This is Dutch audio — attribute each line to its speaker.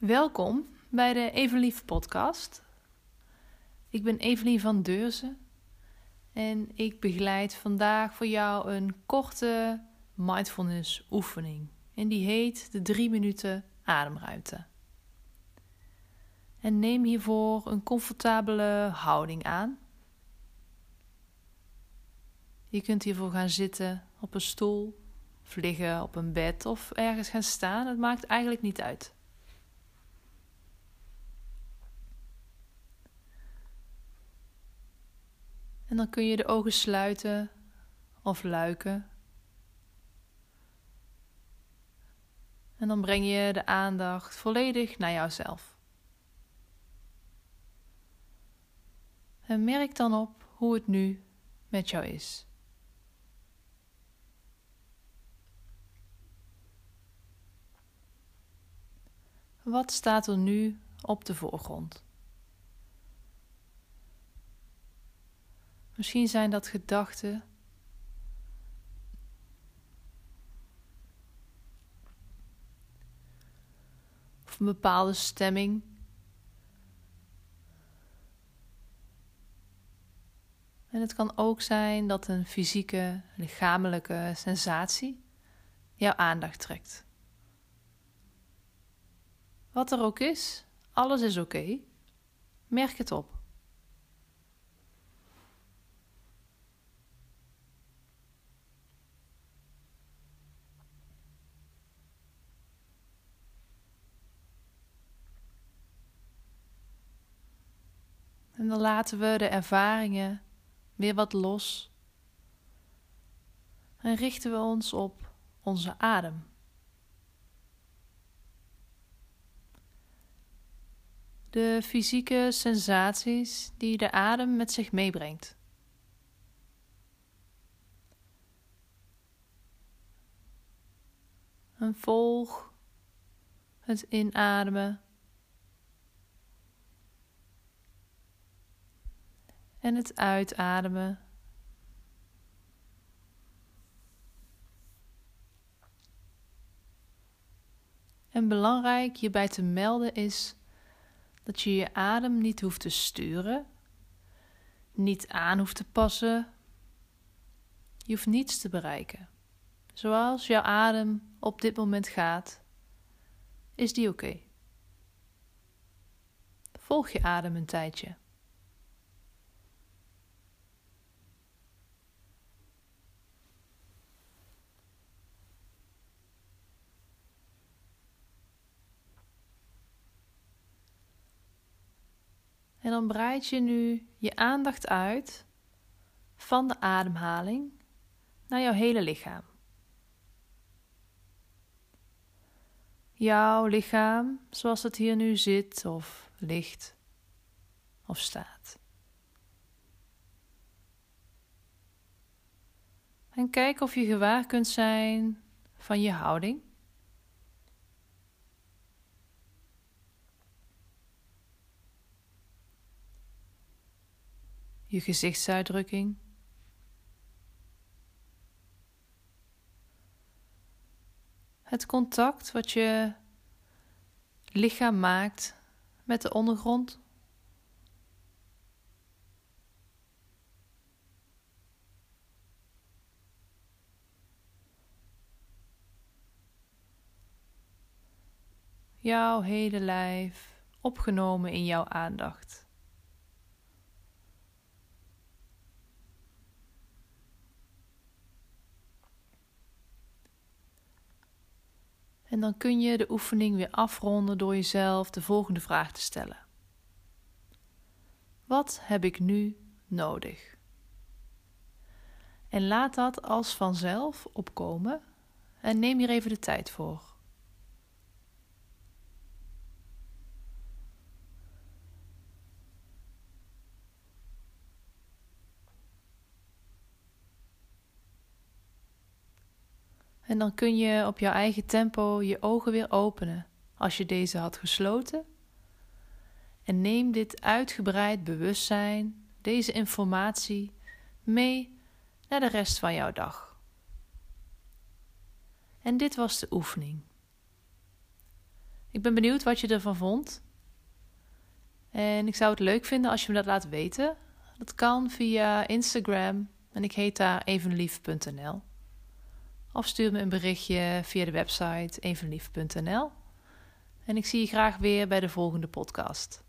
Speaker 1: Welkom bij de Evenlief podcast. Ik ben Evelien van Deurzen en ik begeleid vandaag voor jou een korte mindfulness oefening. En die heet de 3 minuten ademruimte. En neem hiervoor een comfortabele houding aan. Je kunt hiervoor gaan zitten op een stoel, of liggen op een bed of ergens gaan staan. Het maakt eigenlijk niet uit. En dan kun je de ogen sluiten of luiken. En dan breng je de aandacht volledig naar jouzelf. En merk dan op hoe het nu met jou is. Wat staat er nu op de voorgrond? Misschien zijn dat gedachten. Of een bepaalde stemming. En het kan ook zijn dat een fysieke, lichamelijke sensatie jouw aandacht trekt. Wat er ook is, alles is oké. Merk het op. En dan laten we de ervaringen weer wat los. En richten we ons op onze adem. De fysieke sensaties die de adem met zich meebrengt. En volg het inademen en het uitademen. En belangrijk hierbij te melden is dat je je adem niet hoeft te sturen, niet aan hoeft te passen. Je hoeft niets te bereiken. Zoals jouw adem op dit moment gaat, is die oké. Volg je adem een tijdje. En dan breid je nu je aandacht uit van de ademhaling naar jouw hele lichaam. Jouw lichaam zoals het hier nu zit of ligt of staat. En kijk of je gewaar kunt zijn van je houding. Je gezichtsuitdrukking. Het contact wat je lichaam maakt met de ondergrond. Jouw hele lijf opgenomen in jouw aandacht. En dan kun je de oefening weer afronden door jezelf de volgende vraag te stellen. Wat heb ik nu nodig? En laat dat als vanzelf opkomen en neem hier even de tijd voor. En dan kun je op jouw eigen tempo je ogen weer openen als je deze had gesloten. En neem dit uitgebreid bewustzijn, deze informatie, mee naar de rest van jouw dag. En dit was de oefening. Ik ben benieuwd wat je ervan vond. En ik zou het leuk vinden als je me dat laat weten. Dat kan via Instagram en ik heet daar evenlief.nl. Of stuur me een berichtje via de website evenlief.nl. En ik zie je graag weer bij de volgende podcast.